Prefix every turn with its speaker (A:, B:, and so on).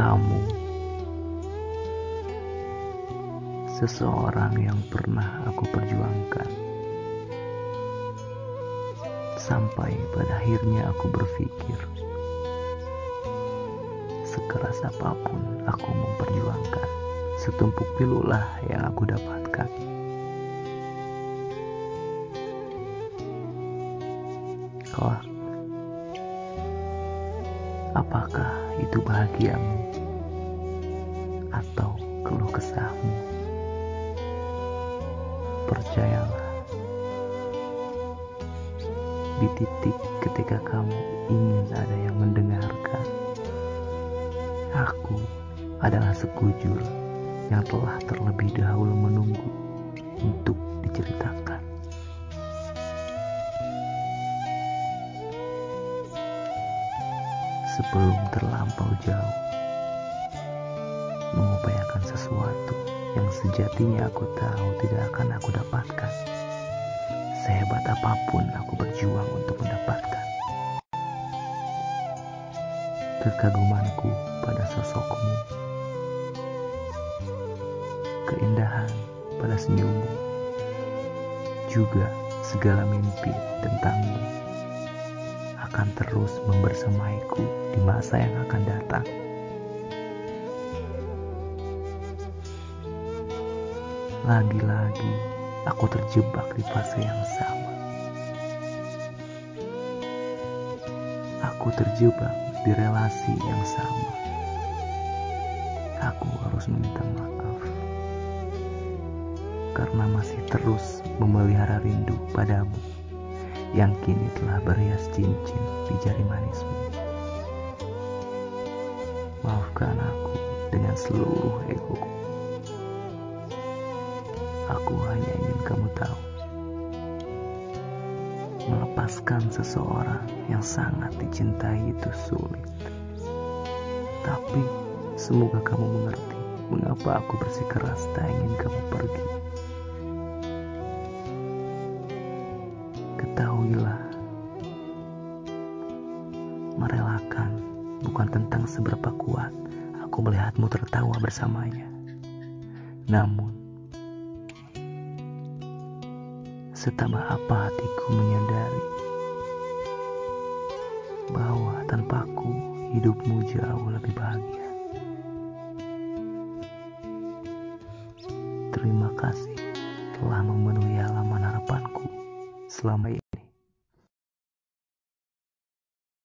A: Kamu. Seseorang yang pernah aku perjuangkan. Sampai pada akhirnya aku berpikir sekeras apa pun aku memperjuangkan setumpuk pilulah yang aku dapatkan. Kelak apakah itu bahagiamu. Atau keluh kesahmu. Percayalah, di titik ketika kamu ingin ada yang mendengarkan, aku adalah sekujur yang telah terlebih dahulu menunggu untuk diceritakan. Sebelum terlampau jauh, mengupayakan sesuatu yang sejatinya aku tahu tidak akan aku dapatkan. Sehebat apa pun aku berjuang untuk mendapatkan. Kekagumanku pada sosokmu. Keindahan pada senyummu. Juga segala mimpi tentangmu akan terus membersamaiku di masa yang akan datang. Lagi-lagi aku terjebak di fase yang sama. Aku terjebak di relasi yang sama. Aku harus meminta maaf karena masih terus memelihara rindu padamu yang kini telah berhias cincin di jari manismu. Seluruh egoku. Aku hanya ingin kamu tahu. Melepaskan seseorang yang sangat dicintai itu sulit. Tapi semoga kamu mengerti mengapa aku bersikeras tak ingin kamu pergi. Ketahuilah, merelakan bukan tentang seberapa kuat aku melihatmu tertawa bersamanya. Namun, Setabah apa hatiku menyadari bahwa tanpaku hidupmu jauh lebih bahagia. Terima kasih telah memenuhi halaman harapanku selama ini.